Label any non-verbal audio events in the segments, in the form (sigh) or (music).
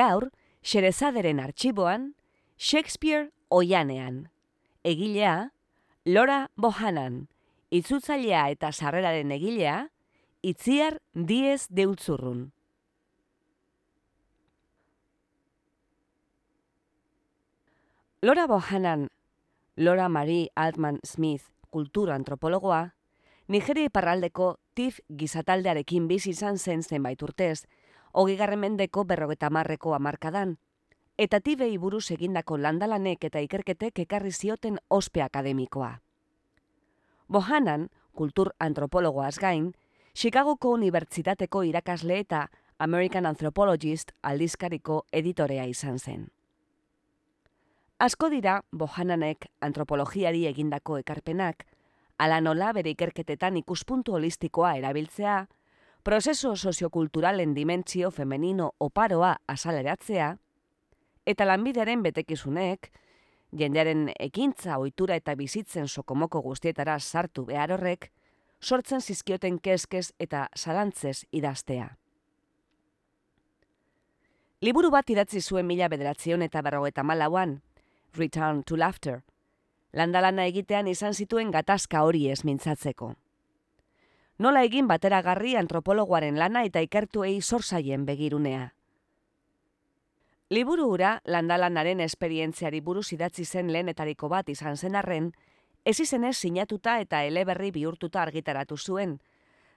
Gaur, Xerezaderen artxiboan, Shakespeare oianean. Egilea, Lora Bohanan, itzutzailea eta sarreraren egilea, Itziar Diez Deutzurrun. Lora Bohanan, Lora Marie Altman Smith, kultura antropologoa, Nigeria iparraldeko TIF gizataldearekin bizi izan zen zenbait urtez, hogei mendeko berrogeta marreko amarkadan, eta tibei buruz egindako landalanek eta ikerketek ekarri zioten ospe akademikoa. Bohanan, kultur antropologoaz gain, Chicagoko Unibertsitateko irakasle eta American Anthropologist aldizkariko editorea izan zen. Asko dira Bohananek antropologiari egindako ekarpenak, ala nola bere ikerketetan ikuspuntu holistikoa erabiltzea, prozeso soziokulturalen dimentsio femenino oparoa asaleratzea, eta lanbideren betekizunek, jendearen ekintza ohitura eta bizitzen sokomoko guztietara sartu behar horrek, sortzen zizkioten keskez eta zalantzez idaztea. Liburu bat idatzi zuen mila bederatzion eta berrogeta malauan, Return to Laughter, landalana egitean izan zituen gatazka hori ez mintzatzeko nola egin bateragarri antropologoaren lana eta ikertuei zorzaien begirunea. Liburu hura landalanaren esperientziari buruz idatzi zen lehenetariko bat izan zen arren, ez izenez sinatuta eta eleberri bihurtuta argitaratu zuen.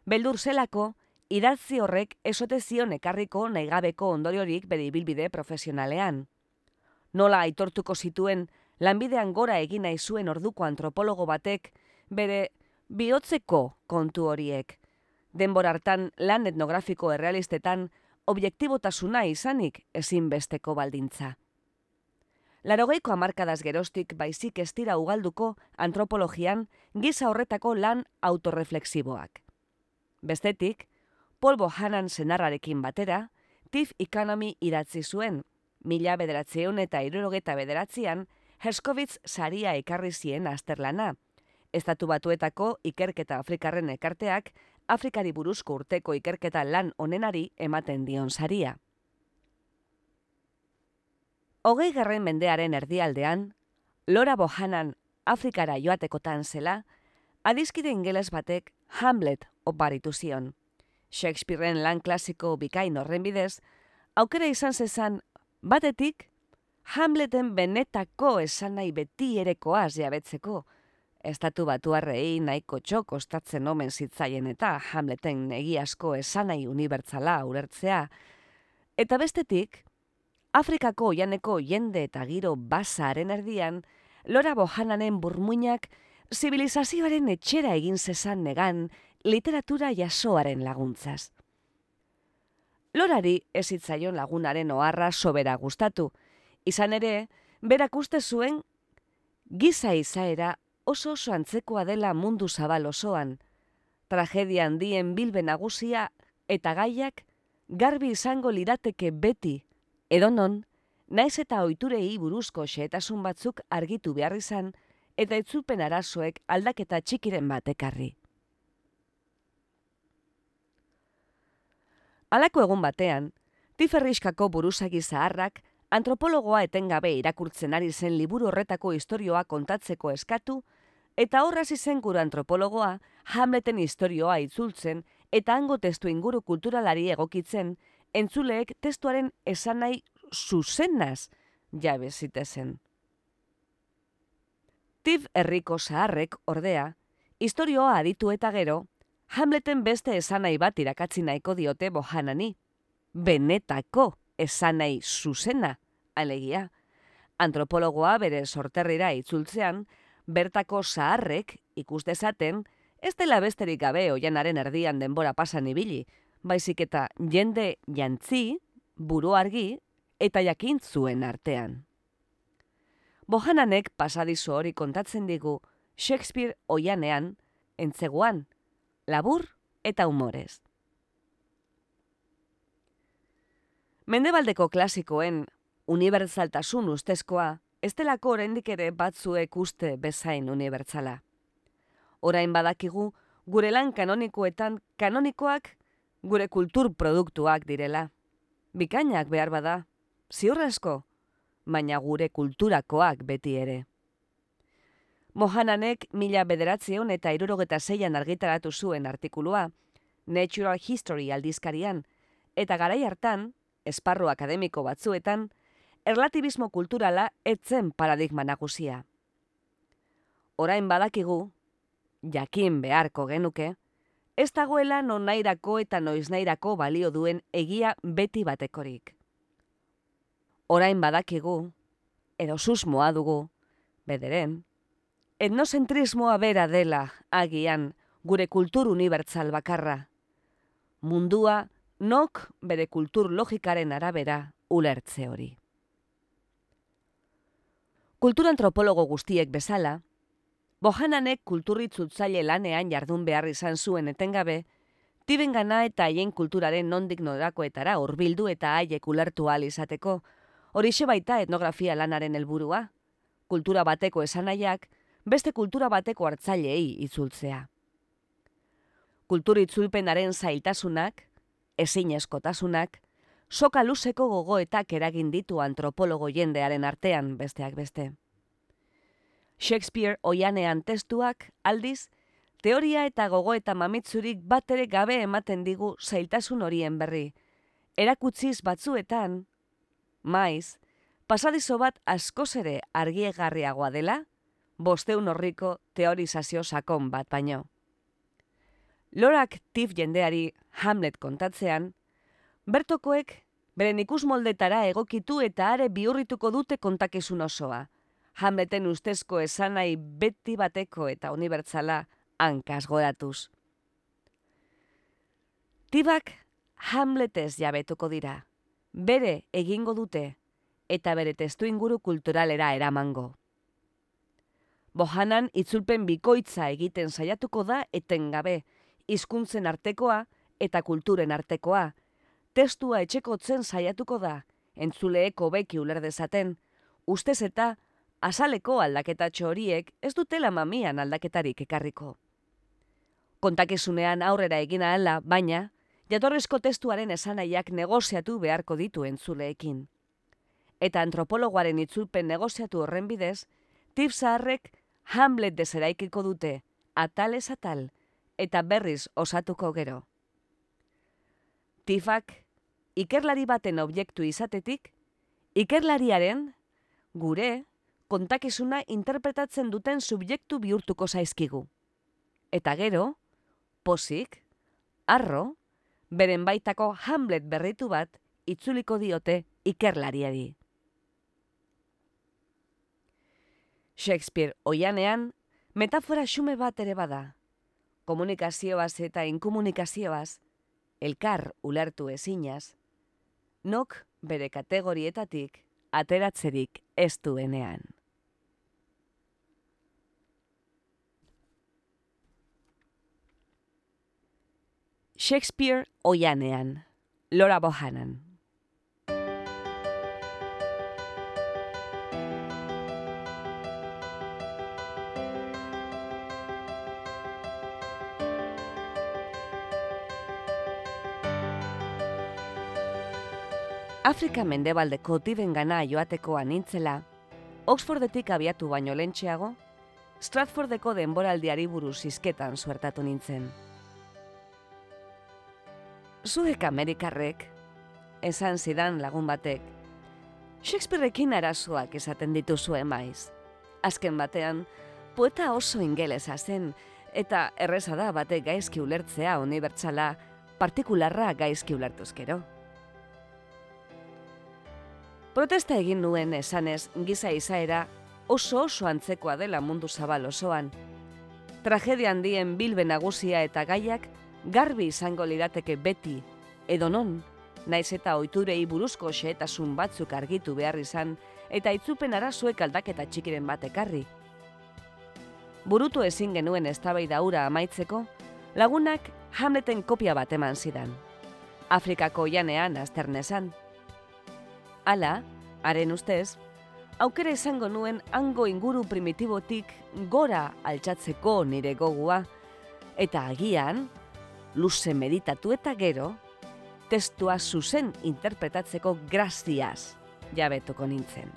Beldur zelako, idatzi horrek esote zion ekarriko naigabeko ondoriorik bere ibilbide profesionalean. Nola aitortuko zituen, lanbidean gora egina izuen orduko antropologo batek, bere bihotzeko kontu horiek. Denbor hartan lan etnografiko errealistetan objektibotasuna izanik ezinbesteko baldintza. Larogeiko amarkadaz gerostik baizik ez dira ugalduko antropologian giza horretako lan autorreflexiboak. Bestetik, polbo hanan senarrarekin batera, TIF Economy idatzi zuen, mila bederatzeun eta irurogeta bederatzean, Heskovitz saria ekarri zien azterlana, Estatu batuetako ikerketa Afrikarren ekarteak, Afrikari buruzko urteko ikerketa lan onenari ematen dion saria. Hogei garren mendearen erdialdean, Lora Bohanan Afrikara joatekotan zela, adizkide ingeles batek Hamlet oparitu zion. Shakespeareen lan klasiko bikain horren bidez, aukera izan zezan batetik Hamleten benetako esan nahi beti erekoaz jabetzeko, estatu batuarrei nahiko txok ostatzen omen zitzaien eta Hamleten egiazko esanai unibertsala urertzea. Eta bestetik, Afrikako oianeko jende eta giro basaren erdian, Lora Bohananen burmuinak zibilizazioaren etxera egin zezan negan literatura jasoaren laguntzaz. Lorari ezitzaion lagunaren oharra sobera gustatu, izan ere, berak uste zuen giza izaera oso oso antzekoa dela mundu zabal osoan, tragedia handien bilbe nagusia eta gaiak garbi izango lirateke beti, edonon, naiz eta ohiturei buruzko xehetasun batzuk argitu behar izan, eta etzupen arazoek aldaketa txikiren bat ekarri. Alako egun batean, Tiferriskako buruzagi zaharrak antropologoa etengabe irakurtzen ari zen liburu horretako istorioa kontatzeko eskatu, eta horraz izen gure antropologoa Hamleten istorioa itzultzen eta hango testu inguru kulturalari egokitzen, entzuleek testuaren esanai zuzenaz jabe zitezen. Tiv herriko zaharrek, ordea, istorioa aditu eta gero, Hamleten beste esanai bat irakatzi nahiko diote bohanani. Benetako esanai zuzena, alegia. Antropologoa bere sorterrira itzultzean, bertako zaharrek ikus dezaten, ez dela besterik gabe oianaren erdian denbora pasan ibili, baizik eta jende jantzi, buru argi eta jakin zuen artean. Bohananek pasadizo hori kontatzen digu Shakespeare oianean, entzeguan, labur eta humorez. Mendebaldeko klasikoen unibertsaltasun ustezkoa, ez delako oraindik ere batzuek uste bezain unibertsala. Orain badakigu, gure lan kanonikoetan kanonikoak gure kultur produktuak direla. Bikainak behar bada, ziurrezko, baina gure kulturakoak beti ere. Mohananek mila bederatzeon eta irurogeta zeian argitaratu zuen artikulua, Natural History aldizkarian, eta garai hartan, esparru akademiko batzuetan, erlatibismo kulturala etzen paradigma nagusia. Orain badakigu, jakin beharko genuke, ez dagoela non nairako eta noiz nairako balio duen egia beti batekorik. Orain badakigu, edo susmoa dugu, bederen, etnozentrismoa bera dela agian gure kultur unibertsal bakarra. Mundua nok bere kultur logikaren arabera ulertze hori. Kulturantropologo guztiek bezala, Bohananek kulturritzutzaile lanean jardun behar izan zuen etengabe, tiben gana eta haien kulturaren nondik norakoetara hurbildu eta haiek ulertu izateko, horixe baita etnografia lanaren helburua, kultura bateko esanaiak, beste kultura bateko hartzailei itzultzea. Kulturitzulpenaren zailtasunak, ezin eskotasunak, soka luzeko gogoetak eragin ditu antropologo jendearen artean besteak beste. Shakespeare oianean testuak, aldiz, teoria eta gogoeta mamitzurik bat ere gabe ematen digu zailtasun horien berri. Erakutziz batzuetan, maiz, pasadizo bat askoz ere argiegarriagoa dela, bosteun horriko teorizazio sakon bat baino. Lorak tif jendeari Hamlet kontatzean, bertokoek beren ikus moldetara egokitu eta are biurrituko dute kontakizun osoa. Hamleten ustezko esanai beti bateko eta unibertsala hankaz goratuz. Tibak Hamletez jabetuko dira, bere egingo dute eta bere testu inguru kulturalera eramango. Bohanan itzulpen bikoitza egiten saiatuko da etengabe, hizkuntzen artekoa eta kulturen artekoa. Testua etxekotzen saiatuko da, entzuleeko beki uler dezaten, ustez eta azaleko aldaketa horiek ez dutela mamian aldaketarik ekarriko. Kontakizunean aurrera egina ala, baina, jatorrezko testuaren esanaiak negoziatu beharko ditu entzuleekin. Eta antropologoaren itzulpen negoziatu horren bidez, tipsaharrek Hamlet deseraikiko dute, atal ez atal, eta berriz osatuko gero. Tifak, ikerlari baten objektu izatetik, ikerlariaren, gure, kontakizuna interpretatzen duten subjektu bihurtuko zaizkigu. Eta gero, posik, arro, beren baitako Hamlet berritu bat itzuliko diote ikerlariari. Shakespeare oianean, metafora xume bat ere bada. Komunikazioaz eta inkomunikazioaz, elkar ulertu ezinaz, nok bere kategorietatik ateratzerik ez duenean. Shakespeare oianean, Lora Bohanan. Afrika mendebaldeko tiben gana joateko anintzela, Oxfordetik abiatu baino lentxeago, Stratfordeko denboraldiari buruz izketan suertatu nintzen. Zuek Amerikarrek, esan zidan lagun batek, Shakespeareekin arazoak esaten dituzue maiz. Azken batean, poeta oso ingelesa zen, eta erreza da bate gaizki ulertzea unibertsala, partikularra gaizki ulertuzkero. Protesta egin nuen esanez giza izaera oso oso antzekoa dela mundu zabal osoan. Tragedia handien bilbe nagusia eta gaiak garbi izango lirateke beti, edo non, naiz eta oiturei buruzko xeetasun batzuk argitu behar izan, eta itzupen arazuek aldaketa txikiren bat ekarri. Burutu ezin genuen eztabaida ura amaitzeko, lagunak Hamleten kopia bat eman zidan. Afrikako janean azternezan. Hala, haren ustez, aukera izango nuen hango inguru primitibotik gora altxatzeko nire gogua, eta agian, luze meditatu eta gero, testua zuzen interpretatzeko graziaz jabetuko nintzen.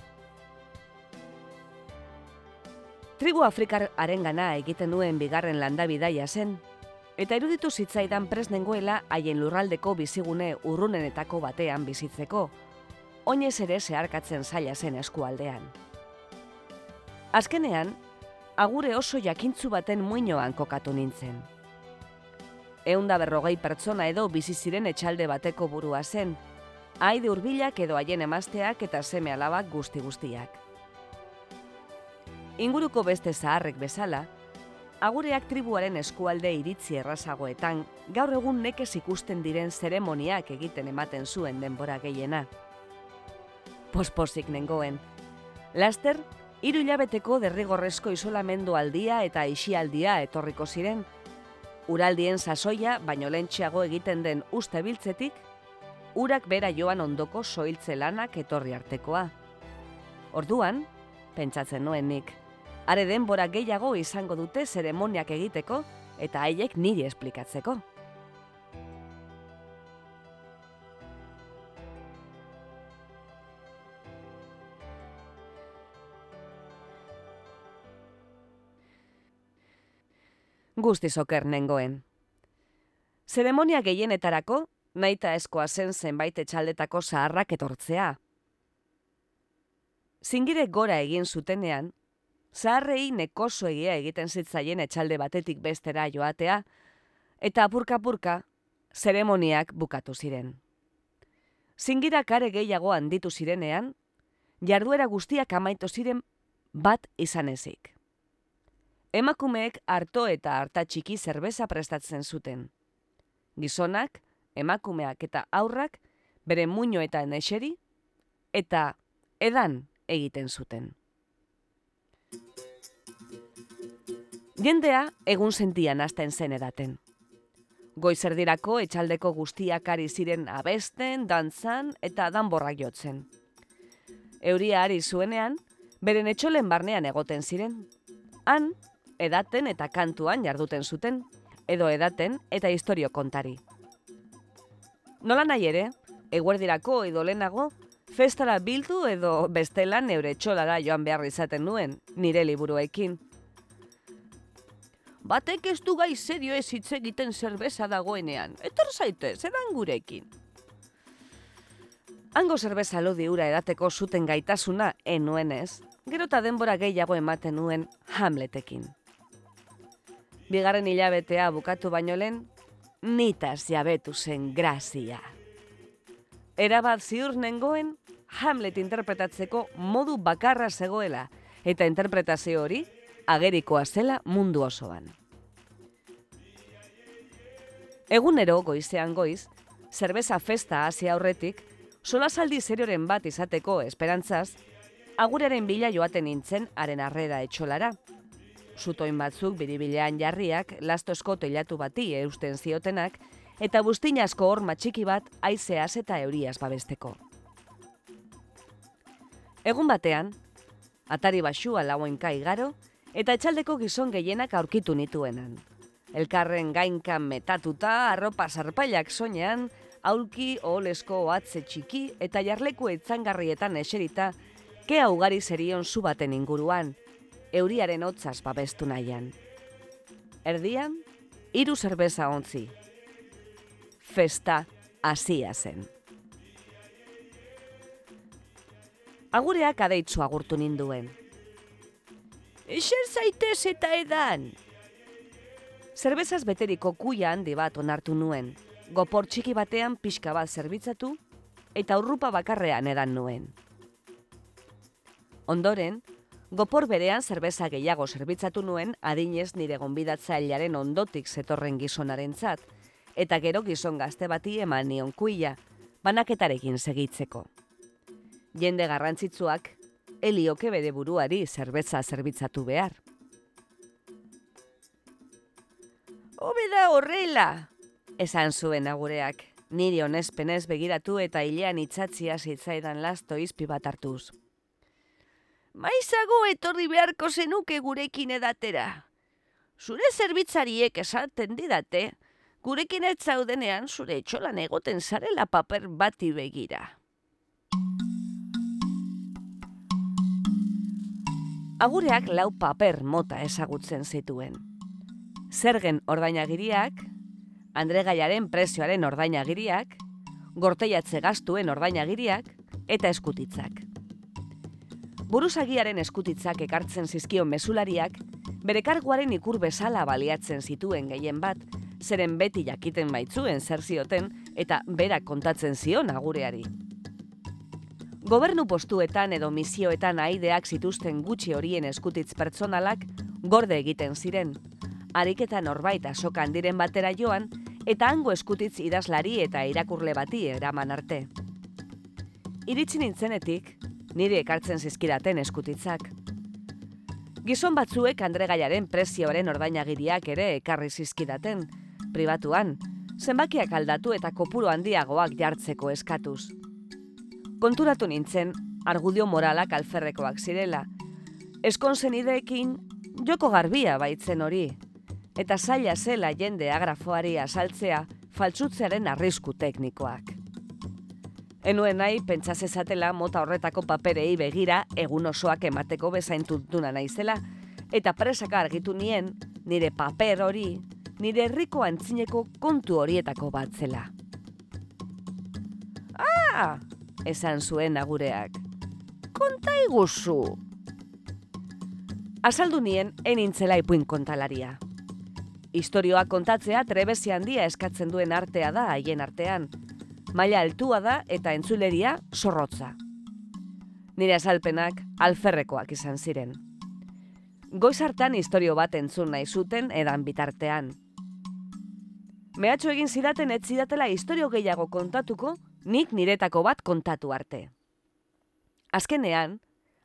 Tribu Afrikar arengana egiten nuen bigarren landabidaia zen, eta iruditu zitzaidan presnengoela haien lurraldeko bizigune urrunenetako batean bizitzeko, oinez ere zeharkatzen zaila zen eskualdean. Azkenean, agure oso jakintzu baten muinoan kokatu nintzen. Eunda berrogei pertsona edo bizi ziren etxalde bateko burua zen, haide hurbilak edo haien emazteak eta seme alabak guzti guztiak. Inguruko beste zaharrek bezala, agureak tribuaren eskualde iritzi errazagoetan gaur egun nekez ikusten diren zeremoniak egiten ematen zuen denbora gehiena. Posposik nengoen. Laster, hiru hilabeteko derrigorrezko isolamendu aldia eta isialdia etorriko ziren, uraldien sasoia baino lentxeago egiten den uste biltzetik, urak bera joan ondoko soiltze lanak etorri artekoa. Orduan, pentsatzen nuen are denbora gehiago izango dute zeremoniak egiteko eta haiek niri esplikatzeko. Guzti zoker nengoen. Zeremonia gehienetarako, naita eskoa zen zenbait etxaldetako zaharrak etortzea. Zingire gora egin zutenean, zaharrei nekoso egia egiten zitzaien etxalde batetik bestera joatea, eta apurka-apurka, zeremoniak bukatu ziren. Zingira kare gehiago handitu zirenean, jarduera guztiak amaitu ziren bat izan ezik. Emakumeek harto eta harta txiki zerbeza prestatzen zuten. Gizonak, emakumeak eta aurrak bere muño eta neseri eta edan egiten zuten. Jendea egun sentian hasten zen edaten. Goizerdirako etxaldeko guztiak ari ziren abesten, dantzan eta danborrak jotzen. Euria ari zuenean, beren etxolen barnean egoten ziren. Han, edaten eta kantuan jarduten zuten, edo edaten eta historio kontari. Nola nahi ere, eguerdirako edo lehenago, festara bildu edo bestelan neure etxolara joan behar izaten nuen, nire liburuekin batek ez du gai serio ez hitz egiten zerbeza dagoenean. Etor zaite, zeran gurekin. Hango zerbeza lodi ura edateko zuten gaitasuna enuenez, gero eta denbora gehiago ematen nuen Hamletekin. Bigarren hilabetea bukatu baino lehen, nitaz jabetu zen grazia. Erabat ziur nengoen, Hamlet interpretatzeko modu bakarra zegoela, eta interpretazio hori agerikoa zela mundu osoan. Egunero goizean goiz, zerbeza festa hasi aurretik, solasaldi serioren bat izateko esperantzaz, aguraren bila joaten nintzen haren arrera etxolara. Zutoin batzuk biribilean jarriak, lastosko teilatu bati eusten ziotenak, eta bustinasko horma txiki bat aizeaz eta euriaz babesteko. Egun batean, atari basua lauenka igaro, eta etxaldeko gizon gehienak aurkitu nituenan. Elkarren gainkan metatuta, arropa zarpailak soinean, aulki olesko oatze txiki eta jarleku etzangarrietan eserita, kea ugari zerion zu baten inguruan, euriaren hotzaz babestu nahian. Erdian, hiru zerbeza ontzi. Festa hasia zen. Agureak adeitzu agurtu ninduen. Eser zaitez eta edan. Zerbezaz beteriko kuia handi bat onartu nuen. Gopor txiki batean pixka bat zerbitzatu eta urrupa bakarrean edan nuen. Ondoren, gopor berean zerbeza gehiago zerbitzatu nuen adinez nire gonbidatzailearen ondotik zetorren gizonarentzat eta gero gizon gazte bati eman nion kuia, banaketarekin segitzeko. Jende garrantzitsuak, helioke bere buruari zerbetza zerbitzatu behar. Hobe da horrela, esan zuen agureak, niri honezpenez begiratu eta hilean itzatzia zitzaidan lasto izpi bat hartuz. Maizago etorri beharko zenuke gurekin edatera. Zure zerbitzariek esaten didate, gurekin ez zaudenean zure etxolan egoten zarela paper bati begira. Agureak lau paper mota ezagutzen zituen. Zergen ordainagiriak, andregaiaren prezioaren ordainagiriak, gorteiatze gastuen ordainagiriak eta eskutitzak. Buruzagiaren eskutitzak ekartzen zizkion mesulariak, bere karguaren ikur bezala baliatzen zituen gehien bat, zeren beti jakiten baitzuen zer zioten eta berak kontatzen zion agureari. Gobernu postuetan edo misioetan aideak zituzten gutxi horien eskutitz pertsonalak gorde egiten ziren. Ariketa norbait asokan diren batera joan eta hango eskutitz idazlari eta irakurle bati eraman arte. Iritsi nintzenetik, nire ekartzen zizkidaten eskutitzak. Gizon batzuek andregaiaren prezioaren ordainagiriak ere ekarri zizkidaten, pribatuan, zenbakiak aldatu eta kopuru handiagoak jartzeko eskatuz. Konturatu nintzen, argudio moralak alferrekoak zirela. Eskonzen ideekin, joko garbia baitzen hori, eta zaila zela jende agrafoari asaltzea faltsutzearen arrisku teknikoak. Enuen nahi, pentsazezatela mota horretako paperei begira egun osoak emateko bezaintuntuna naizela, eta presaka argitu nien, nire paper hori nire herriko antzineko kontu horietako bat zela. Ah! esan zuen agureak. Konta iguzu! Azaldu nien, enintzela ipuin kontalaria. Historioa kontatzea trebezi handia eskatzen duen artea da haien artean. Maila altua da eta entzuleria zorrotza. Nire azalpenak alferrekoak izan ziren. Goiz hartan historio bat entzun nahi zuten edan bitartean. Mehatxo egin zidaten ez zidatela historio gehiago kontatuko, nik niretako bat kontatu arte. Azkenean,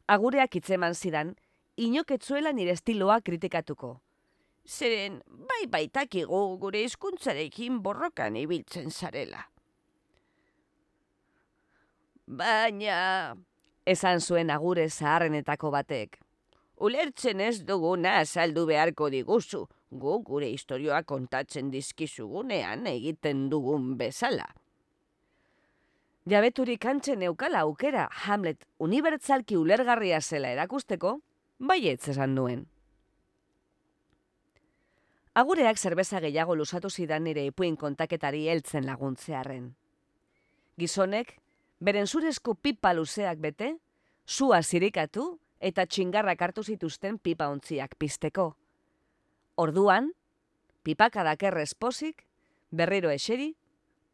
agureak itzeman zidan, inoketzuela nire estiloa kritikatuko. Zeren, bai baitakigu gure hizkuntzarekin borrokan ibiltzen zarela. Baina, esan zuen agure zaharrenetako batek. Ulertzen ez duguna azaldu beharko diguzu, gu gure historioa kontatzen dizkizugunean egiten dugun bezala. Jabeturik antzen eukala aukera Hamlet unibertsalki ulergarria zela erakusteko, baietz esan duen. Agureak zerbeza gehiago lusatu zidan nire ipuin kontaketari heltzen laguntzearen. Gizonek, beren zurezko pipa luzeak bete, zua zirikatu eta txingarrak hartu zituzten pipa ontziak pizteko. Orduan, pipakadak errezpozik, berriro eseri,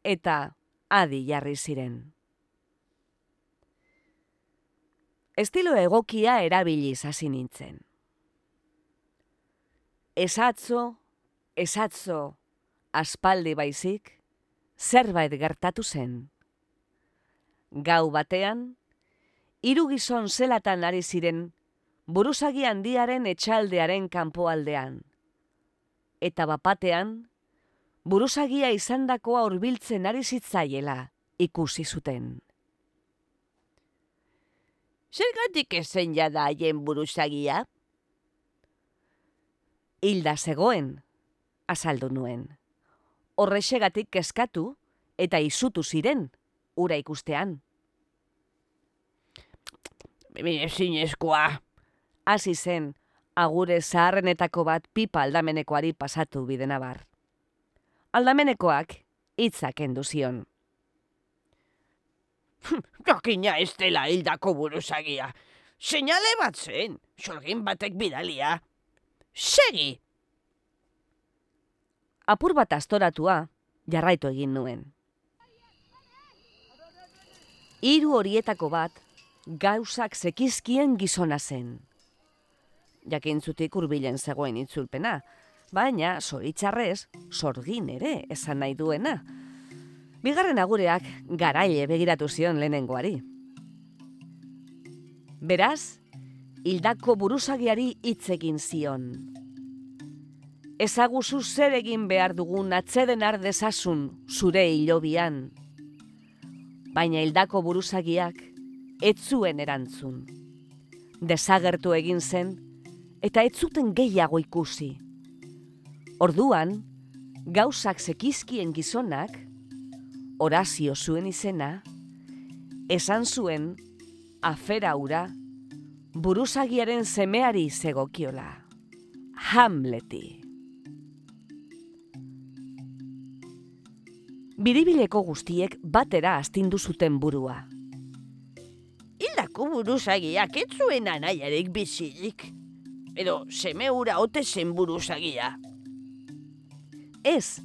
eta adi jarri ziren. Estilo egokia erabili hasi nintzen. Esatzo, esatzo, aspaldi baizik, zerbait gertatu zen. Gau batean, hiru gizon zelatan ari ziren buruzagi handiaren etxaldearen kanpoaldean eta bapatean, buruzagia izandakoa hurbiltzen ari zitzaiela ikusi zuten. Zergatik ezen jada haien buruzagia? Hilda zegoen, azaldu nuen. Horrexegatik kezkatu eta izutu ziren, ura ikustean. Ezin eskoa, hasi zen, agure zaharrenetako bat pipa aldamenekoari pasatu bidena bar. Aldamenekoak hitzak enduzion. (laughs) Jakina ez dela hildako buruzagia. Seinale bat zen, sorgin batek bidalia. Segi! Apur bat astoratua, jarraitu egin nuen. Hiru horietako bat, gauzak zekizkien gizona zen. Jakintzutik hurbilen zegoen itzulpena, baina zoritzarrez, sorgin ere esan nahi duena. Bigarren agureak garaile begiratu zion lehenengoari. Beraz, hildako buruzagiari hitz egin zion. Ezaguzu zer egin behar dugun atzeden ardezasun zure hilobian. Baina hildako buruzagiak ez zuen erantzun. Desagertu egin zen eta ez zuten gehiago ikusi. Orduan, gauzak zekizkien gizonak, Horazio zuen izena, esan zuen afera ura buruzagiaren semeari zegokiola. Hamleti. Biribileko guztiek batera astindu zuten burua. Hildako buruzagiak ez zuen anaiarek bizilik. Edo seme ura ote zen buruzagia. Ez,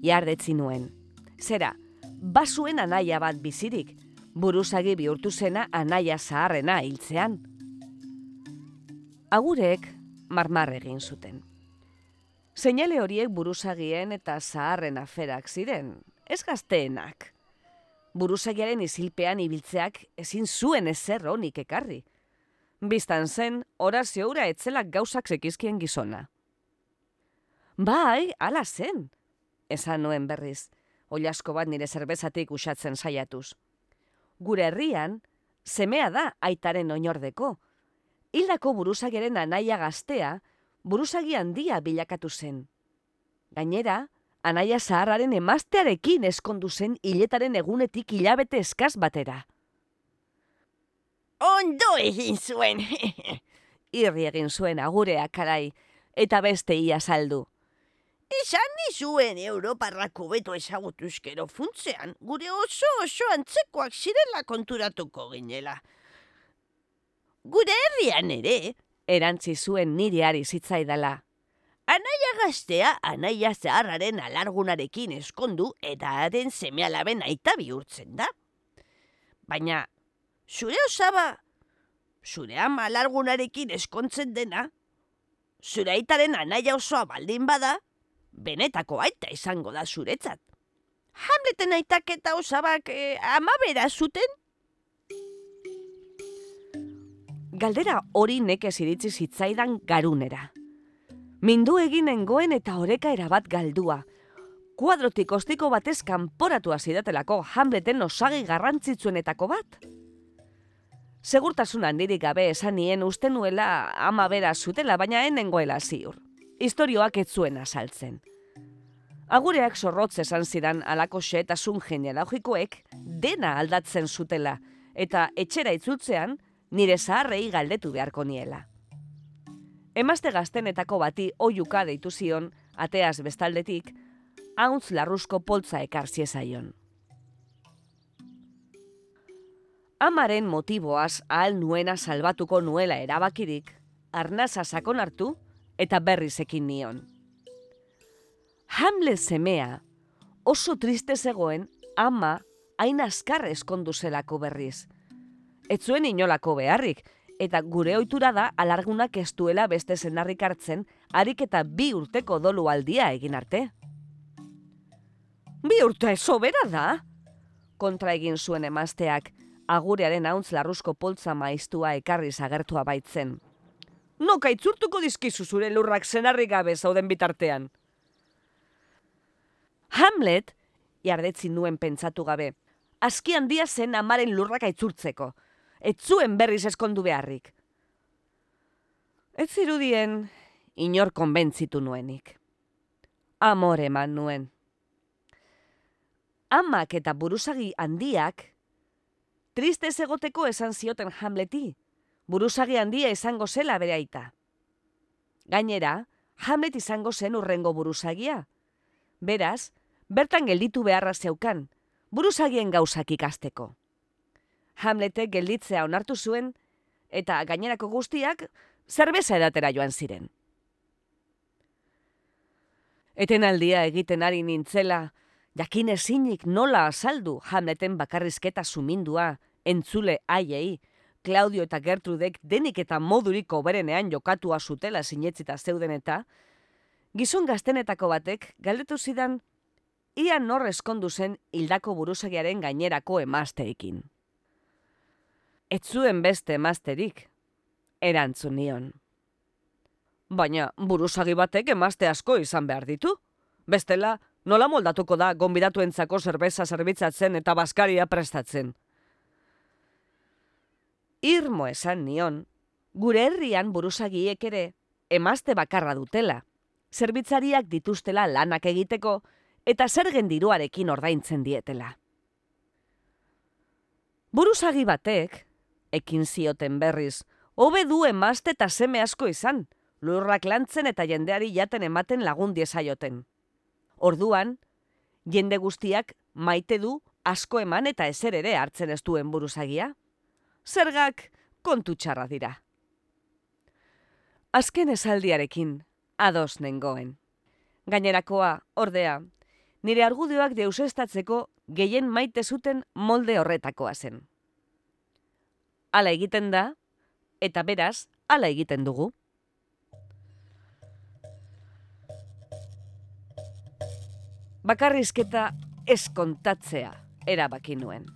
jardetzi nuen. Zera, basuen anaia bat bizirik, buruzagi bihurtu zena anaia zaharrena hiltzean. Agurek marmar egin zuten. Seinale horiek buruzagien eta zaharren aferak ziren, ez gazteenak. Buruzagiaren izilpean ibiltzeak ezin zuen ezer honik ekarri. Bistan zen, orazio ura etzelak gauzak zekizkien gizona. Bai, ala zen, esan nuen berriz, oliasko bat nire zerbezatik usatzen saiatuz. Gure herrian, semea da aitaren oinordeko. Hildako buruzageren anaia gaztea, buruzagi handia bilakatu zen. Gainera, anaia zaharraren emaztearekin eskondu zen hiletaren egunetik hilabete eskaz batera. Ondo egin zuen. (laughs) Irri egin zuen agurea karai, eta beste ia saldu. Esan nizuen Europarrako beto ezagutuzkero funtzean, gure oso oso antzekoak zirela konturatuko ginela. Gure herrian ere, Erantzi zuen nire ari zitzaidala. Anaia gaztea anaia zaharraren alargunarekin eskondu eta haren semealaben aita bihurtzen da. Baina, zure osaba, zure ama alargunarekin eskontzen dena, zure aitaren anaia osoa baldin bada, benetako aita izango da zuretzat. Hamleten aitak eta osabak eh, ama bera zuten? Galdera hori nekez iritsi zitzaidan garunera. Mindu eginengoen eta oreka erabat galdua. Kuadrotik ostiko batez kanporatu azidatelako Hamleten osagi garrantzitsuenetako bat. Segurtasun handirik gabe esan nien uste nuela ama bera zutela, baina enengoela ziur. Historioak ez zuen azaltzen. Agureak zorrotz esan zidan alako xeetasun genealogikoek dena aldatzen zutela, eta etxera itzultzean nire zaharrei galdetu beharko niela. Emazte gaztenetako bati oiuka deitu zion, ateaz bestaldetik, hauntz larruzko poltza ekar ziezaion. Amaren motiboaz ahal nuena salbatuko nuela erabakirik, arnaza sakon hartu eta berriz ekin nion. Hamlet semea oso triste zegoen ama hain azkar eskondu zelako berriz. Ez zuen inolako beharrik, eta gure ohitura da alargunak ez duela beste zenarrik hartzen, harik eta bi urteko dolu aldia egin arte. Bi urte sobera da? Kontra egin zuen emazteak, agurearen hauntz larruzko poltza maiztua ekarri zagertua baitzen. Noka itzurtuko dizkizu zure lurrak zenarrik gabe zauden bitartean. Hamlet, jardetzi nuen pentsatu gabe, aski handia zen amaren lurrak aitzurtzeko, ez zuen berriz eskondu beharrik. Ez zirudien, inor konbentzitu nuenik. Amore eman nuen. Amak eta buruzagi handiak, triste egoteko esan zioten Hamleti, buruzagi handia izango zela bere aita. Gainera, Hamlet izango zen urrengo buruzagia. Beraz, bertan gelditu beharra zeukan, buruzagien gauzak ikasteko. Hamletek gelditzea onartu zuen, eta gainerako guztiak zerbeza edatera joan ziren. Etenaldia egiten ari nintzela, jakin ezinik nola azaldu Hamleten bakarrizketa sumindua, entzule haiei, Claudio eta Gertrudek denik eta moduriko berenean jokatua zutela sinetzita zeuden eta, gizon gaztenetako batek galdetu zidan ia nor eskondu zen hildako buruzagiaren gainerako emazteekin. Etzuen beste emazterik, erantzun nion. Baina buruzagi batek emazte asko izan behar ditu. Bestela, nola moldatuko da gonbidatuentzako zerbeza zerbitzatzen eta baskaria prestatzen. Irmo esan nion, gure herrian buruzagiek ere emazte bakarra dutela, zerbitzariak dituztela lanak egiteko eta zer gendiruarekin ordaintzen dietela. Buruzagi batek, ekin zioten berriz, hobe du emazte eta seme asko izan, lurrak lantzen eta jendeari jaten ematen lagun diezaioten. Orduan, jende guztiak maite du asko eman eta ezer ere hartzen ez duen buruzagia. Zergak kontu txarra dira. Azken esaldiarekin, ados nengoen. Gainerakoa, ordea, nire argudioak deusestatzeko gehien maite zuten molde horretakoa zen. Hala egiten da, eta beraz, hala egiten dugu. bakarrizketa ez kontatzea erabaki nuen.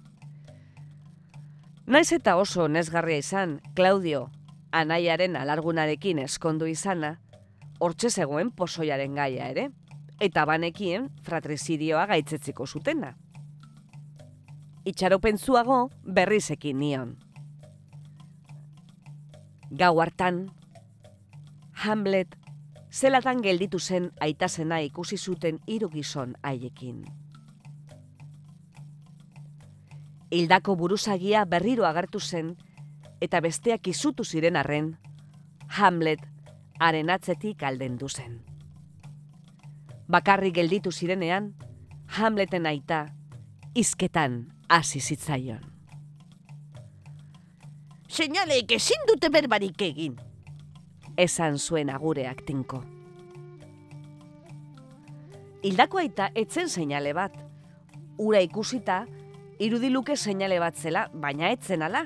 Naiz eta oso nesgarria izan, Claudio, anaiaren alargunarekin eskondu izana, hortxe zegoen posoiaren gaia ere, eta banekien fratrizidioa gaitzetziko zutena. Itxaropen zuago berrizekin nion. Gau hartan, Hamlet zelatan gelditu zen aitasena ikusi zuten hiru gizon haiekin. Hildako buruzagia berriro agertu zen eta besteak izutu ziren arren, Hamlet haren atzetik aldendu zen. Bakarri gelditu zirenean, Hamleten aita izketan hasi zitzaion. Seinaleek ezin dute berbarik egin, esan zuen agureak tinko. Hildako aita etzen seinale bat. Ura ikusita, irudiluke seinale bat zela, baina etzen ala.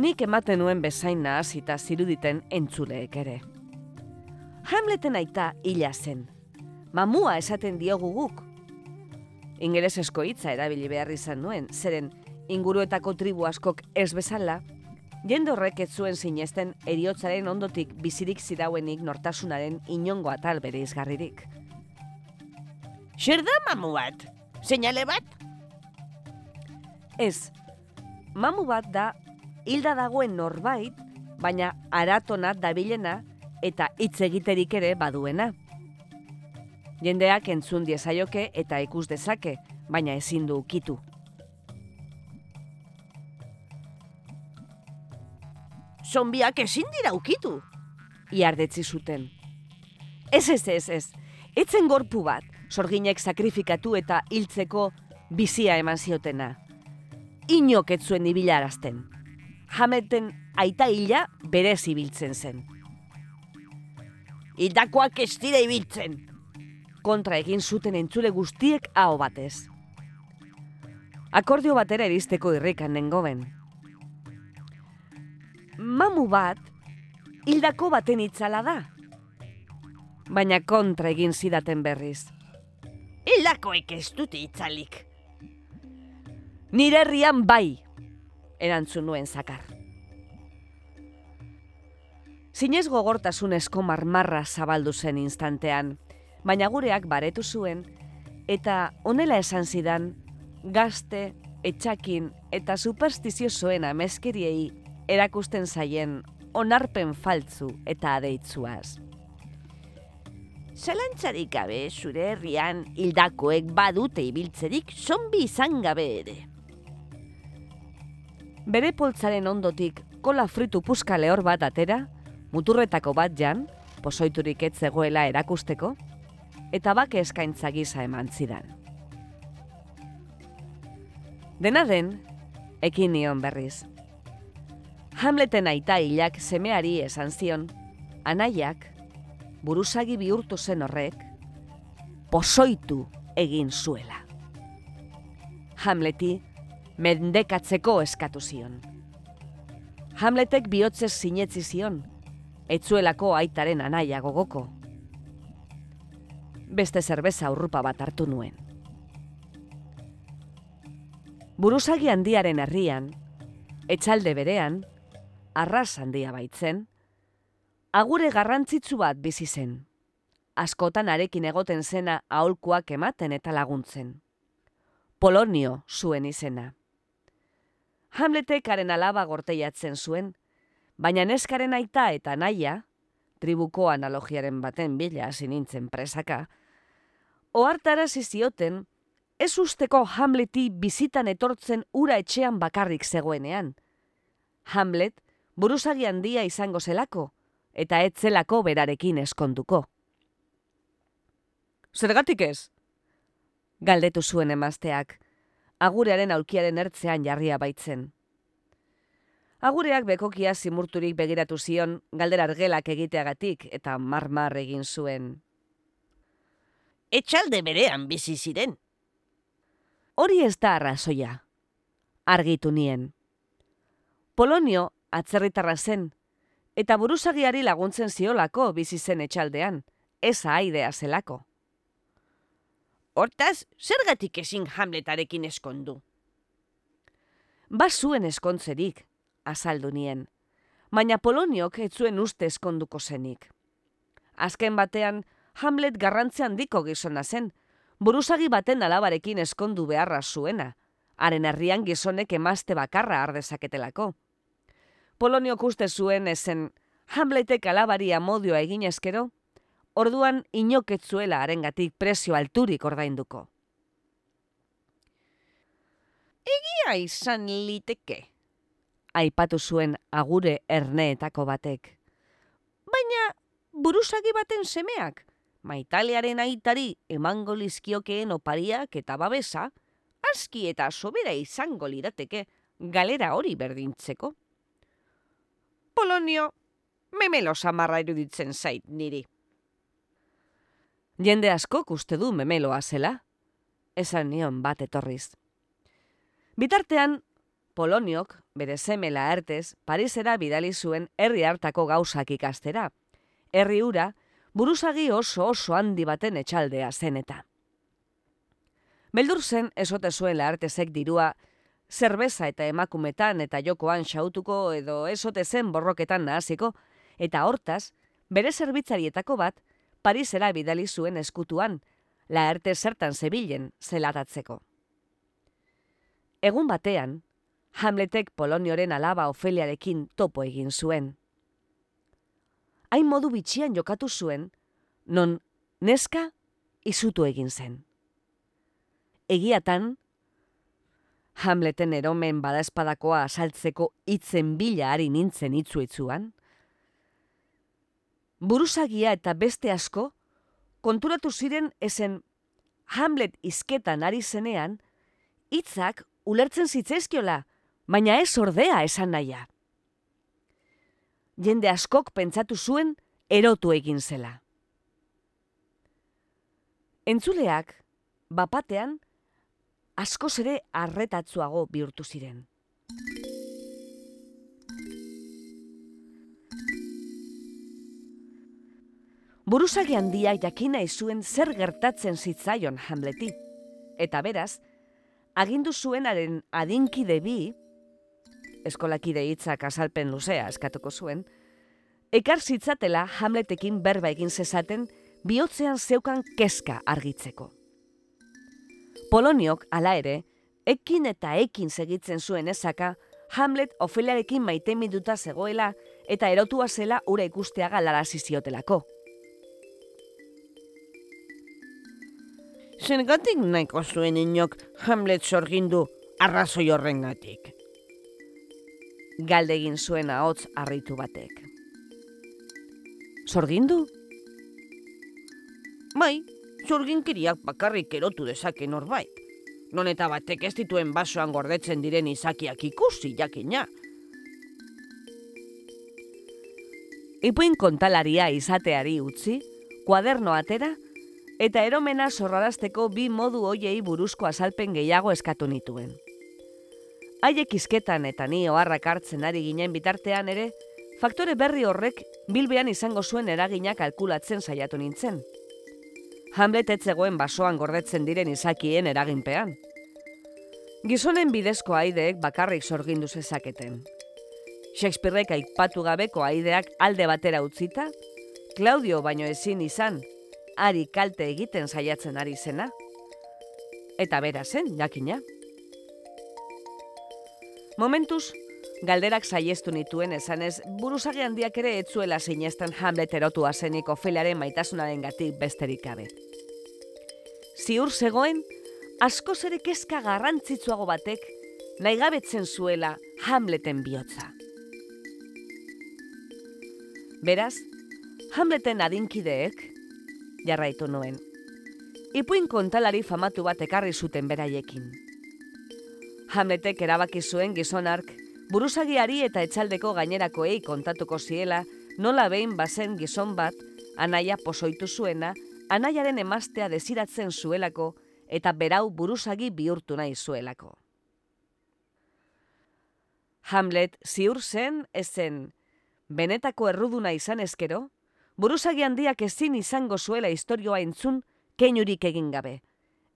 Nik ematen nuen bezain nahazita ziruditen entzuleek ere. Hamleten aita hila zen. Mamua esaten diogu guk. Ingeresesko hitza erabili behar izan nuen, zeren inguruetako tribu askok ez bezala, Jende horrek ez zuen sinesten eriotzaren ondotik bizirik zidauenik nortasunaren inongo atal bere izgarririk. Zer da mamu bat? Seinale bat? Ez, mamu bat da hilda dagoen norbait, baina aratona dabilena eta hitz egiterik ere baduena. Jendeak entzun diezaioke eta ikus dezake, baina ezin du ukitu. Zonbiak ezin dira ukitu. Iardetzi zuten. Ez ez ez ez, etzen gorpu bat, sorginek sakrifikatu eta hiltzeko bizia eman ziotena. Inok ez zuen ibilarazten. Hameten aita hila bere zibiltzen zen. Hildakoak ez dira ibiltzen. Kontra egin zuten entzule guztiek hau batez. Akordio batera eristeko irrikan nengoen, mamu bat, hildako baten itzala da. Baina kontra egin zidaten berriz. Hildakoek ez dute itzalik. Nire herrian bai, erantzun nuen zakar. Zinez gogortasunezko marmarra zabaldu zen instantean, baina gureak baretu zuen, eta onela esan zidan, gazte, etxakin eta superstiziosoen ameskeriei erakusten zaien onarpen faltzu eta adeitzuaz. Zalantzarik gabe zure herrian hildakoek badute ibiltzerik zombi izan gabe ere. Bere poltzaren ondotik kola fritu puska lehor bat atera, muturretako bat jan, posoiturik ez zegoela erakusteko, eta bake eskaintza gisa eman zidan. Dena den, ekin nion berriz. Hamleten aita hilak semeari esan zion, anaiak, buruzagi bihurtu zen horrek, posoitu egin zuela. Hamleti mendekatzeko eskatu zion. Hamletek bihotzez sinetzi zion, etzuelako aitaren anaia gogoko. Beste zerbeza urrupa bat hartu nuen. Buruzagi handiaren herrian, etxalde berean, arras handia baitzen, agure garrantzitsu bat bizi zen. Askotan arekin egoten zena aholkuak ematen eta laguntzen. Polonio zuen izena. Hamletekaren alaba gorteiatzen zuen, baina neskaren aita eta naia, tribuko analogiaren baten bila hasi nintzen presaka, ohartara zizioten, ez usteko Hamleti bizitan etortzen ura etxean bakarrik zegoenean. Hamlet buruzagi handia izango zelako, eta ez zelako berarekin eskonduko. Zergatik ez? Galdetu zuen emazteak, agurearen aulkiaren ertzean jarria baitzen. Agureak bekokia zimurturik begiratu zion galdera argelak egiteagatik eta marmar egin zuen. Etxalde berean bizi ziren. Hori ez da arrazoia. Argitu nien. Polonio atzerritarra zen, eta buruzagiari laguntzen ziolako bizi zen etxaldean, ez aidea zelako. Hortaz, zergatik ezin hamletarekin eskondu? Ba zuen eskontzerik, azaldu nien, baina Poloniok ez zuen uste eskonduko zenik. Azken batean, Hamlet garrantzean handiko gizona zen, buruzagi baten alabarekin eskondu beharra zuena, haren herrian gizonek emazte bakarra ardezaketelako. Poloniok uste zuen ezen Hamletek alabari amodioa egin eskero, orduan inoketzuela arengatik prezio alturik ordainduko. Egia izan liteke. Aipatu zuen agure erneetako batek. Baina buruzagi baten semeak, maitalearen aitari emango lizkiokeen opariak eta babesa, aski eta sobera izango lirateke galera hori berdintzeko. Polonio, memelo samarra iruditzen zait niri. Jende askok uste du memeloa zela, esan nion bat etorriz. Bitartean, Poloniok, bere semela ertez, Parisera bidali zuen herri hartako gauzak ikastera. Herri ura, buruzagi oso oso handi baten etxaldea zen eta. Beldur zen esote zuen artezek dirua zerbeza eta emakumetan eta jokoan xautuko edo esote zen borroketan nahaziko, eta hortaz, bere zerbitzarietako bat, Parisera bidali zuen eskutuan, laerte zertan zebilen zelatatzeko. Egun batean, Hamletek Polonioren alaba Ofeliarekin topo egin zuen. Hain modu bitxian jokatu zuen, non neska izutu egin zen. Egiatan, Hamleten eromen badaespadakoa asaltzeko itzen bila ari nintzen itzuetzuan. Buruzagia eta beste asko, konturatu ziren esen Hamlet izketan ari zenean, hitzak ulertzen zitzaizkiola, baina ez ordea esan naia. Jende askok pentsatu zuen erotu egin zela. Entzuleak, bapatean, askoz ere arretatzuago bihurtu ziren. Buruzagi handia jakina izuen zer gertatzen zitzaion Hamleti. Eta beraz, agindu zuenaren adinkide bi, eskolakide hitzak azalpen luzea eskatuko zuen, ekar zitzatela Hamletekin berba egin zezaten bihotzean zeukan keska argitzeko. Poloniok, ala ere, ekin eta ekin segitzen zuen ezaka, Hamlet Ofeliarekin maite minduta zegoela eta erotua zela ura ikusteaga galarazi ziotelako. Zergatik nahiko zuen inok Hamlet sorgindu arrazoi horrengatik. Galdegin zuen ahots harritu batek. Sorgindu? Bai, zurginkiriak bakarrik erotu dezake norbait. Non eta batek ez dituen basoan gordetzen diren izakiak ikusi jakina. Ipuin kontalaria izateari utzi, kuaderno atera, eta eromena zorrarazteko bi modu hoiei buruzko azalpen gehiago eskatu nituen. Haiek izketan eta ni oharrak hartzen ari ginen bitartean ere, faktore berri horrek bilbean izango zuen eragina kalkulatzen saiatu nintzen. Hamlet etzegoen basoan gordetzen diren izakien eraginpean. Gizonen bidezko aideek bakarrik sorgindu zezaketen. Shakespearek aipatu gabeko aideak alde batera utzita, Claudio baino ezin izan, ari kalte egiten saiatzen ari zena. Eta bera zen, jakina. Momentuz, galderak saiestu nituen esanez, buruzagi handiak ere etzuela sinesten Hamlet erotua zenik Ofeliaren maitasunaren gatik besterik gabe. Ziur zegoen, asko ere kezka garrantzitsuago batek, nahi gabetzen zuela Hamleten bihotza. Beraz, Hamleten adinkideek, jarraitu nuen, ipuin kontalari famatu bat ekarri zuten beraiekin. Hamletek erabaki zuen gizonark, buruzagiari eta etxaldeko gainerakoei kontatuko ziela, nola behin bazen gizon bat, anaia posoitu zuena, anaiaren emaztea desiratzen zuelako, eta berau buruzagi bihurtu nahi zuelako. Hamlet ziur zen, ezen, benetako erruduna izan ezkero, buruzagi handiak ezin izango zuela istorioa entzun keinurik egin gabe,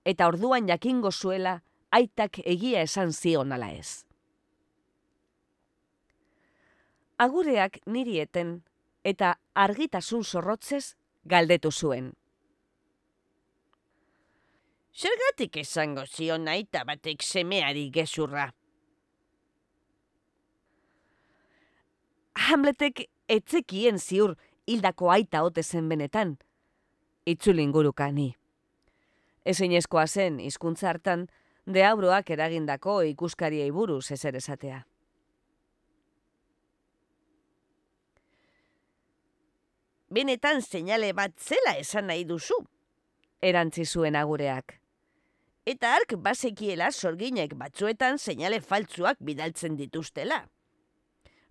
eta orduan jakingo zuela aitak egia esan zion ala ez. Agureak niri eten eta argitasun zorrotzez galdetu zuen. Zergatik esango zion aita batek semeari gezurra? Hamletek etzekien ziur hildako aita ote zen benetan. Itzulin guruka ni. Ezin zen, hizkuntza hartan, deabroak eragindako ikuskariei buruz ezer esatea. Benetan seinale bat zela esan nahi duzu. Erantzi zuen agureak. Eta ark basekiela sorginek batzuetan seinale faltzuak bidaltzen dituztela.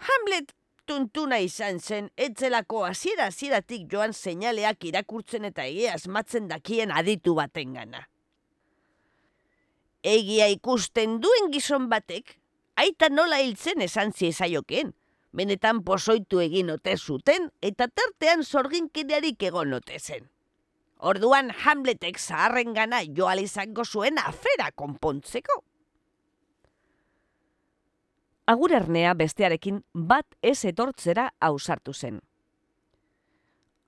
Hamlet tuntuna izan zen, etzelako hasiera hasieratik joan seinaleak irakurtzen eta egia asmatzen dakien aditu baten gana. Egia ikusten duen gizon batek, aita nola hiltzen esan ziezaioken, benetan pozoitu egin ote zuten eta tartean sorginkidearik egon ote zen. Orduan Hamletek zaharren gana joal izango zuen afera konpontzeko agur ernea bestearekin bat ez etortzera ausartu zen.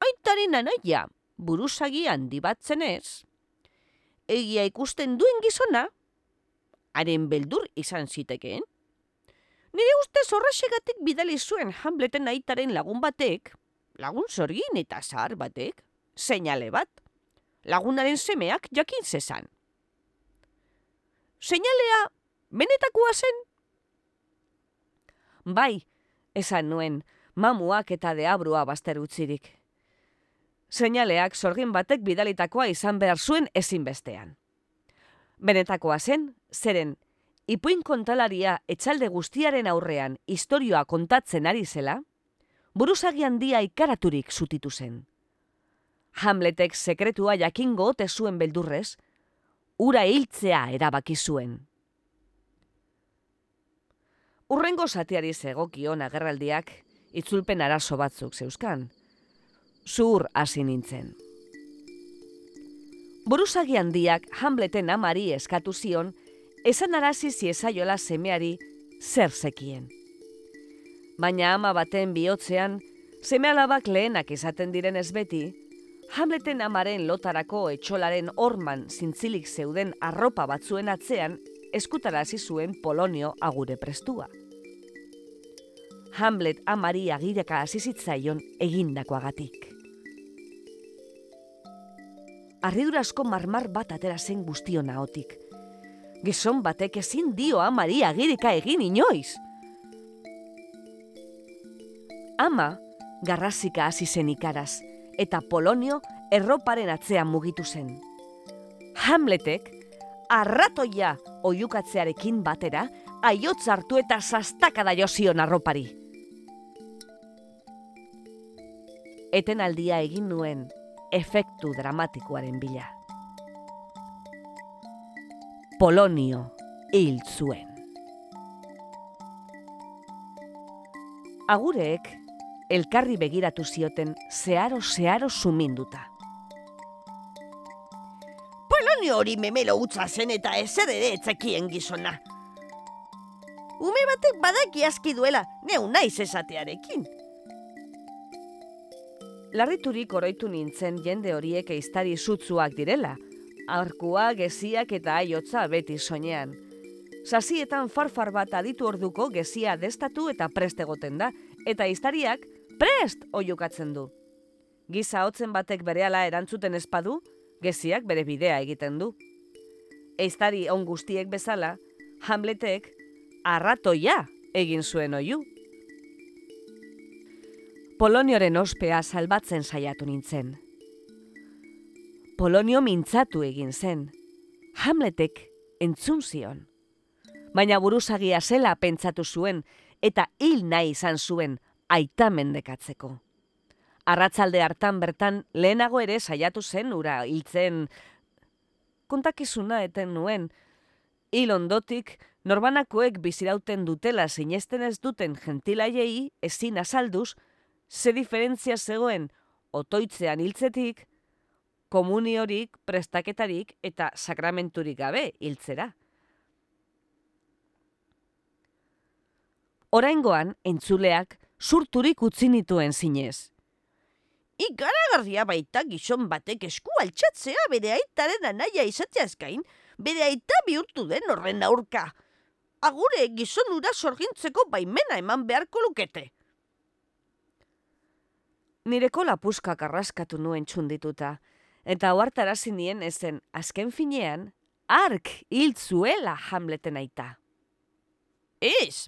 Aitaren anaia, buruzagi handi bat zenez, egia ikusten duen gizona, haren beldur izan zitekeen, nire uste zorrasegatik bidali zuen Hamleten aitaren lagun batek, lagun zorgin eta zahar batek, seinale bat, lagunaren semeak jakin zezan. Seinalea, benetakoa zen, Bai, esan nuen, mamuak eta deabrua baster utzirik. Seinaleak sorgin batek bidalitakoa izan behar zuen ezinbestean. Benetakoa zen, zeren, ipuin kontalaria etxalde guztiaren aurrean istorioa kontatzen ari zela, buruzagi handia ikaraturik zutitu zen. Hamletek sekretua jakingo ote zuen beldurrez, ura hiltzea erabaki zuen. Urrengo zatiari zegokion agerraldiak itzulpen arazo batzuk zeuzkan. Zur hasi nintzen. Buruzagi handiak Hamleten amari eskatu zion, esan arazi ziezaiola semeari zer zekien. Baina ama baten bihotzean, seme alabak lehenak izaten diren ez beti, Hamleten amaren lotarako etxolaren orman zintzilik zeuden arropa batzuen atzean eskutarazi zuen Polonio agure prestua. Hamlet amari agireka azizitzaion egindakoagatik. Arridurazko marmar bat atera zen guztion naotik. Gizon batek ezin dio amari agireka egin inoiz. Ama garrasika hasi zen ikaraz, eta Polonio erroparen atzean mugitu zen. Hamletek arratoia oiukatzearekin batera, aiotz hartu eta sastakada jozion arropari. Eten aldia egin nuen, efektu dramatikoaren bila. Polonio hil zuen. Agureek elkarri begiratu zioten zeharo zeharo suminduta. Polonio hori memelo utza zen eta ezer ere etzekien gizona. Ume batek badaki aski duela, neu naiz esatearekin. Larriturik oroitu nintzen jende horiek eiztari zutzuak direla, arkua, geziak eta aiotza beti soinean. Sasietan farfar bat aditu orduko gezia destatu eta preste goten da, eta iztariak prest oiukatzen du. Giza hotzen batek berehala erantzuten espadu, geziak bere bidea egiten du. Eiztari on guztiek bezala, Hamletek arratoia egin zuen oiu. Polonioren ospea salbatzen saiatu nintzen. Polonio mintzatu egin zen. Hamletek entzun zion. Baina buruzagia zela pentsatu zuen eta hil nahi izan zuen aita mendekatzeko. Arratzalde hartan bertan lehenago ere saiatu zen ura hiltzen kontakizuna eten nuen. Hil ondotik norbanakoek bizirauten dutela sinesten ez duten gentilaiei ezin azalduz, ze diferentzia zegoen otoitzean hiltzetik, komuniorik, prestaketarik eta sakramenturik gabe hiltzera. Oraingoan entzuleak surturik utzi nituen zinez. Ikaragarria baita gizon batek esku altxatzea bere aitaren anaia izateaz gain, bere aita bihurtu den horren aurka. Agure gizon ura sorgintzeko baimena eman beharko lukete. Nireko lapuzkak arraskatu nuen txundituta, eta oartarazi nien ezen azken finean, ark hiltzuela hamleten aita. Ez,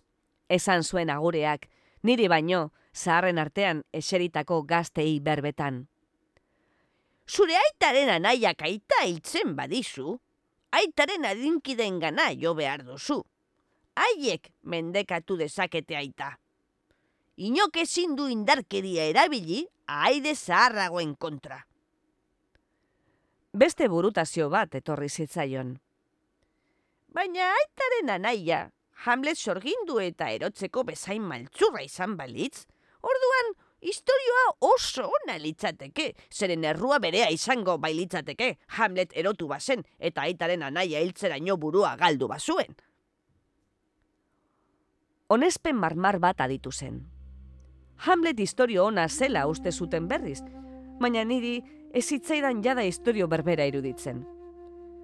esan zuen agureak, niri baino, zaharren artean eseritako gaztei berbetan. Zure aitaren anaiak aita hiltzen badizu, aitaren adinkideen gana jo behar duzu. Haiek mendekatu dezakete aita. Inok ezin du indarkeria erabili, aide zaharragoen kontra. Beste burutazio bat etorri zitzaion. Baina aitaren anaia, Hamlet sorgindu eta erotzeko bezain maltzurra izan balitz, orduan historioa oso ona litzateke, zeren errua berea izango bailitzateke, Hamlet erotu bazen eta aitaren anaia hiltzeraino burua galdu bazuen. Onespen marmar bat aditu zen. Hamlet historio ona zela uste zuten berriz, baina niri ez hitzaidan jada historio berbera iruditzen.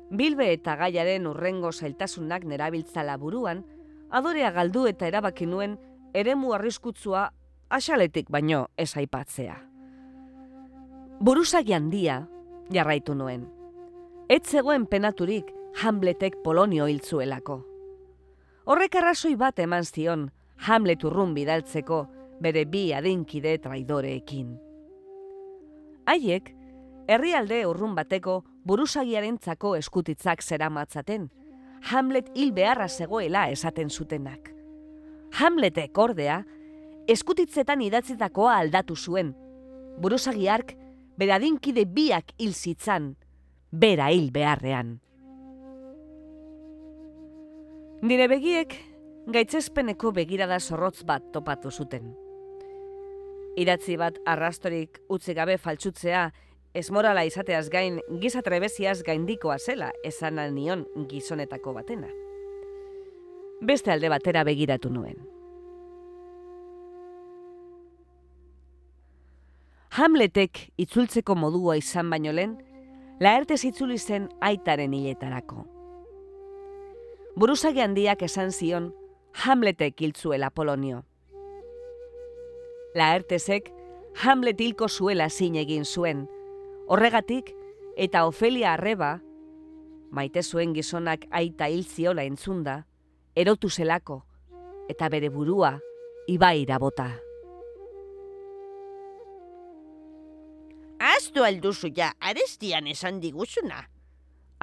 Bilbe eta gaiaren urrengo zailtasunak nerabiltzala buruan, adorea galdu eta erabaki nuen eremu arriskutzua asaletik baino ez aipatzea. Buruzagi handia jarraitu nuen. Ez zegoen penaturik Hamletek Polonio hiltzuelako. Horrek arrazoi bat eman zion Hamlet urrun bidaltzeko bere bi adinkide traidoreekin. Haiek, herrialde urrun bateko buruzagiaren tzako eskutitzak zera matzaten, Hamlet hil beharra zegoela esaten zutenak. Hamletek ordea, eskutitzetan idatzitakoa aldatu zuen. Buruzagiark, beradinkide biak hil zitzan, bera hil beharrean. Nire begiek, gaitzespeneko begirada zorrotz bat topatu zuten. Idatzi bat arrastorik utzi gabe faltsutzea esmorala izateaz gain giza trebeziaz gaindikoa zela esan nion gizonetako batena. Beste alde batera begiratu nuen. Hamletek itzultzeko modua izan baino lehen, laertez itzuli zen aitaren hiletarako. Buruzagi handiak esan zion Hamletek hiltzuela Polonio. Laertezek Hamlet hilko zuela zin egin zuen, Horregatik, eta Ofelia arreba, maite zuen gizonak aita hil ziola entzunda, erotu zelako, eta bere burua ibaira bota. Aztu alduzu ja, arestian esan diguzuna.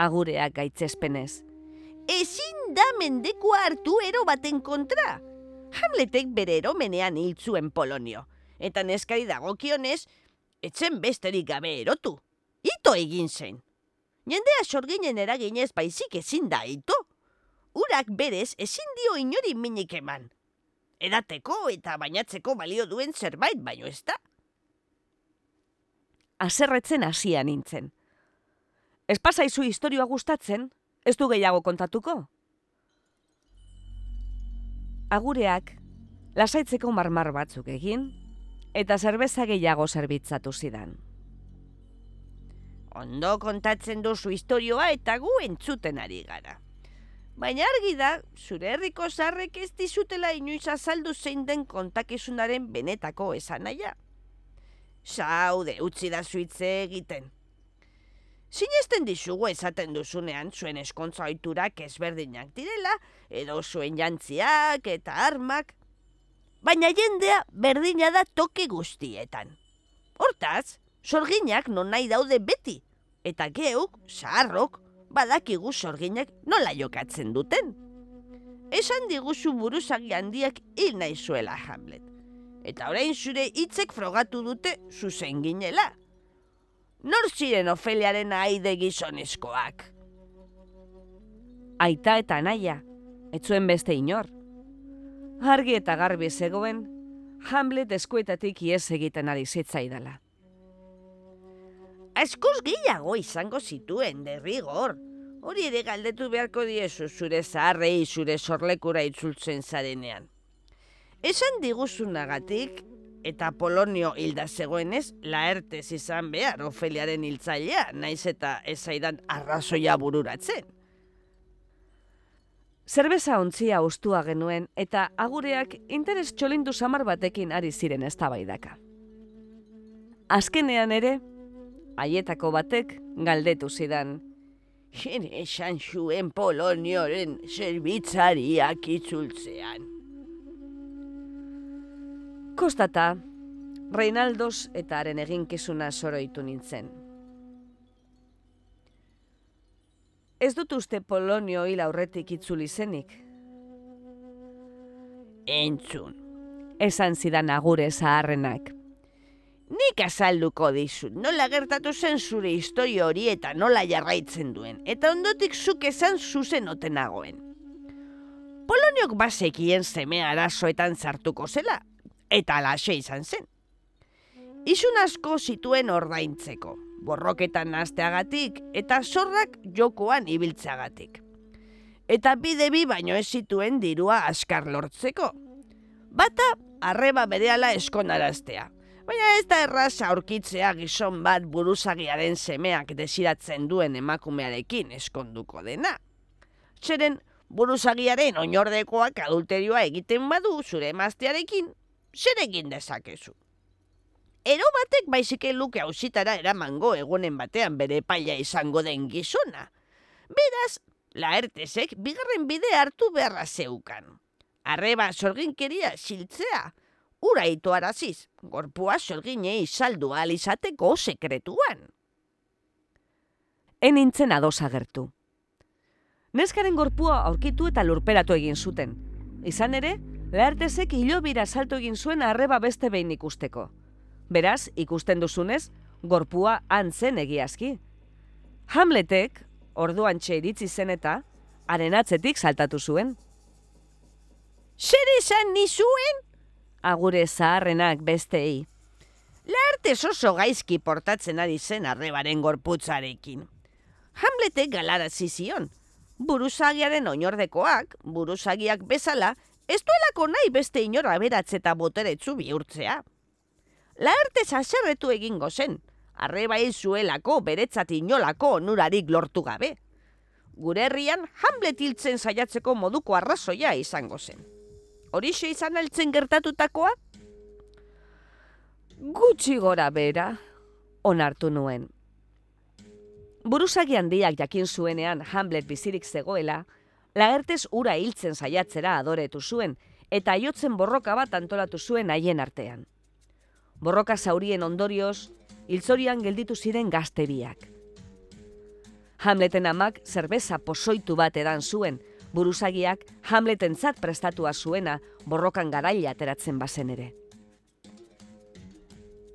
Agureak gaitzespenez. Ezin da mendeko hartu ero baten kontra. Hamletek bere eromenean hil zuen Polonio. Eta neskari dagokionez, etzen besterik gabe erotu. ito egin zen. Jendea sorginen eraginez baizik ezin da ito. Urak berez ezin dio inori minik eman. Edateko eta bainatzeko balio duen zerbait baino ez da. Aserretzen hasia nintzen. Ez pasaizu historioa gustatzen, ez du gehiago kontatuko? Agureak, lasaitzeko marmar batzuk egin, eta zerbeza gehiago zerbitzatu zidan. Ondo kontatzen duzu historioa eta gu entzuten ari gara. Baina argi da, zure herriko zarrek ez dizutela inoiz azaldu zein den kontakizunaren benetako esan naia. Zaude, utzi da zuitze egiten. Sinesten dizugu esaten duzunean zuen eskontza oiturak ezberdinak direla, edo zuen jantziak eta armak, baina jendea berdina da toki guztietan. Hortaz, sorginak non nahi daude beti, eta geuk, zaharrok, badakigu sorginak nola jokatzen duten. Esan diguzu buruzagi handiak hil nahi zuela Hamlet. Eta orain zure hitzek frogatu dute zuzen ginela. Nor ziren Ofeliaren aide gizonezkoak? Aita eta naia, etzuen beste inor. Argi eta garbi zegoen, Hamlet eskuetatik ies egiten ari zitzaidala. Askoz gehiago izango zituen, derrigor. Hori ere galdetu beharko diezu zure zaharrei zure sorlekura itzultzen zarenean. Esan diguzunagatik, eta Polonio hilda zegoenez, laertez izan behar Ofeliaren hiltzailea, naiz eta ezaidan arrazoia bururatzen. Zerbeza ontzia ustua genuen eta agureak interes txolindu samar batekin ari ziren eztabaidaka. Azkenean ere, haietako batek galdetu zidan. Jene esan zuen Polonioren zerbitzariak itzultzean. Kostata, Reinaldos eta haren eginkizuna soroitu nintzen. Ez dut uste Polonio hil aurretik itzuli zenik. Entzun, Esan zidan agure zaharrenak. nik azalduko dizut, nola gertatu zen zure historio hori eta nola jarraitzen duen, eta ondotik zuk esan zuzen otenagoen. Poloniok bazekien zeme arazoetan zartuko zela, eta alaxe izan zen. Izun asko zituen ordaintzeko, borroketan nasteagatik eta zorrak jokoan ibiltzeagatik. Eta bide bi baino ez zituen dirua askar lortzeko. Bata, arreba berehala eskonaraztea. Baina ez da erraz aurkitzea gizon bat buruzagiaren semeak desiratzen duen emakumearekin eskonduko dena. Zeren, buruzagiaren oinordekoak adulterioa egiten badu zure emaztearekin, zer egin dezakezu. Ero batek baizik luke hausitara eramango egunen batean bere paila izango den gizona. Beraz, laertesek bigarren bide hartu beharra zeukan. Arreba sorginkeria siltzea, ura ito araziz, gorpua sorginei saldu alizateko sekretuan. Enintzen ados agertu. Neskaren gorpua aurkitu eta lurperatu egin zuten. Izan ere, lehartezek hilobira salto egin zuen arreba beste behin ikusteko. Beraz, ikusten duzunez, gorpua antzen egiazki. Hamletek, orduan iritzi zen eta, haren atzetik saltatu zuen. Zer esan nizuen? Agure zaharrenak besteei. Laertez oso gaizki portatzen ari zen arrebaren gorputzarekin. Hamletek galarazi zion. Buruzagiaren oinordekoak, buruzagiak bezala, ez duelako nahi beste inora beratze eta boteretzu bihurtzea. Laertez aserretu egingo zen, arreba zuelako beretzat inolako onurarik lortu gabe. Gure herrian Hamlet hiltzen saiatzeko moduko arrazoia izango zen. Horixe izan altzen gertatutakoa? Gutxi gora bera, onartu nuen. Buruzagi handiak jakin zuenean Hamlet bizirik zegoela, lagertez ura hiltzen saiatzera adoretu zuen, eta aiotzen borroka bat antolatu zuen haien artean. Borroka zaurien ondorioz, hiltzorian gelditu ziren gazte biak. Hamleten amak zerbeza posoitu bat edan zuen, buruzagiak Hamletentzat prestatua zuena borrokan garaila ateratzen bazen ere.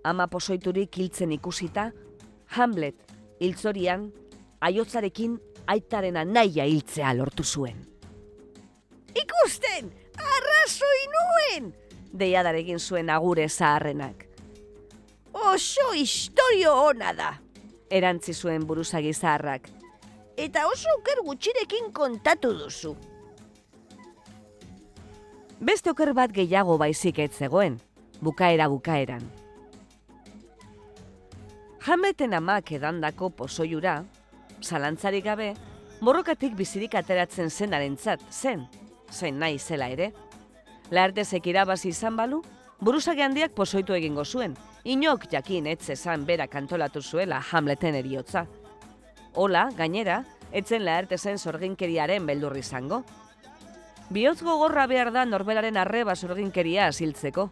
Ama posoiturik hiltzen ikusita, Hamlet hiltzorian, aiotzarekin aitaren anaia hiltzea lortu zuen. Ikusten, arrazoi nuen! Deiadaregin zuen agure zaharrenak. Oso historio ona da. Erantzi zuen buruzagi zaharrak. Eta oso oker gutxirekin kontatu duzu. Beste oker bat gehiago baizik ez zegoen, bukaera bukaeran. Hamleten amak edandako pozoiura, zalantzarik gabe, borrokatik bizirik ateratzen zenarentzat zen, zen nahi zela ere. Laertezek irabazi izan balu, buruzage handiak pozoitu egingo zuen, inok jakin etze zan bera kantolatu zuela Hamleten eriotza. Ola, gainera, etzen laertezen sorginkeriaren beldurri izango. Bihotz gogorra behar da norberaren arreba sorginkeria asiltzeko.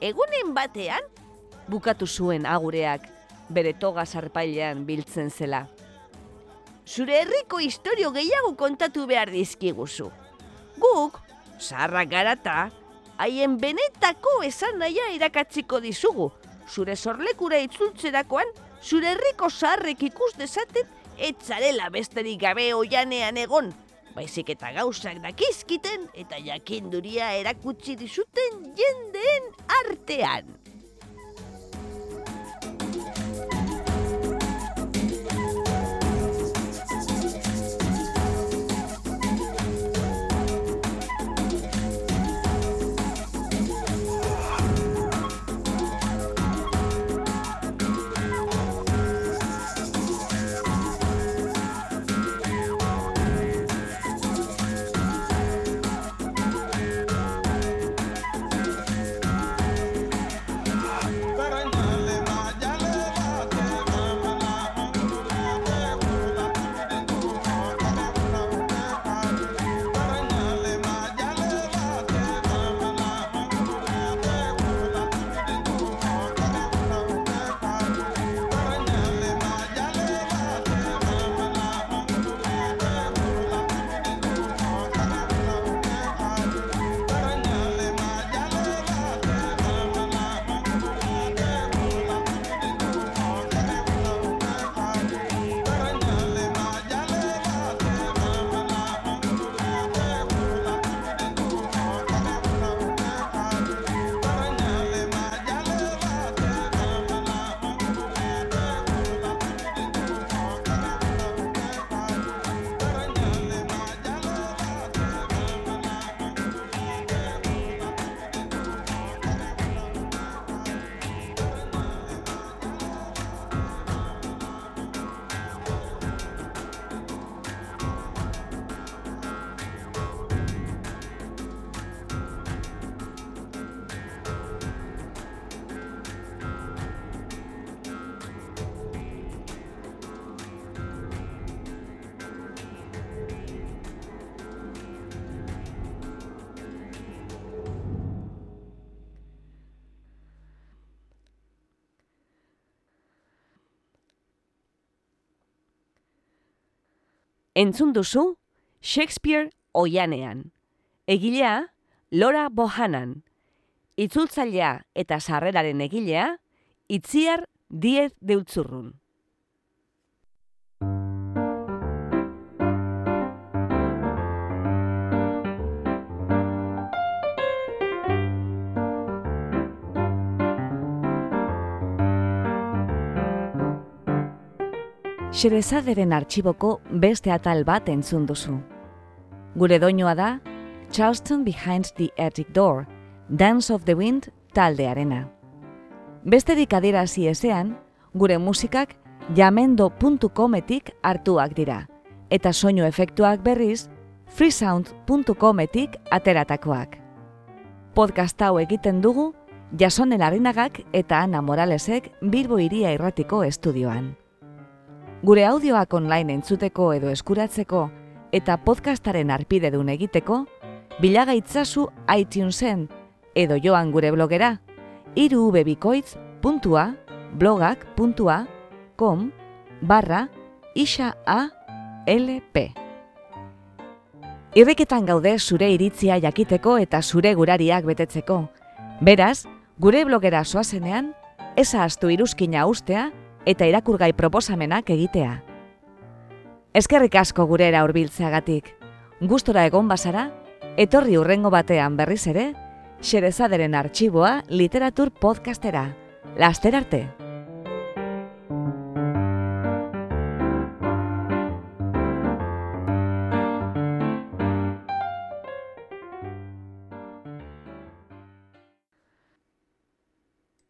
Egunen batean, Bukatu zuen agureak, bere toga sarpailean biltzen zela. zure herriko historio gehiago kontatu behar dizkiguzu. Guk, zaharrak garata, haien benetako esan nahia irakatziko dizugu. Zure sorlekura itzultzerakoan, zure herriko zaharrek ikus dezaten, etzarela besterik gabe oianean egon. Baizik eta gauzak dakizkiten eta jakinduria erakutsi dizuten jendeen artean. Entzun duzu Shakespeare oianean. Egilea Laura Bohanan. Itzultzailea eta sarreraren egilea Itziar Diez Deutzurrun. Xerezaderen artxiboko beste atal bat entzun duzu. Gure doinoa da Charleston Behind the Attic Door, Dance of the Wind taldearena. Besterik adierazi ezean, gure musikak jamendo.cometik hartuak dira, eta soinu efektuak berriz freesound.cometik ateratakoak. Podcast hau egiten dugu Jasonen Arinagak eta Ana Moralesek Bilbo Iria Irratiko estudioan. Gure audioak online entzuteko edo eskuratzeko eta podcastaren arpidedun egiteko, bilagaitzazu iTunesen edo joan gure blogera irubebikoitz.blogak.com barra isa lp. Irriketan gaude zure iritzia jakiteko eta zure gurariak betetzeko. Beraz, gure blogera soazenean, eza astu iruzkina ustea eta irakurgai proposamenak egitea. Eskerrik asko gurera hurbiltzeagatik. Gustora egon bazara, etorri urrengo batean berriz ere, Xerezaderen arxiboa literatur podcastera. Laster arte!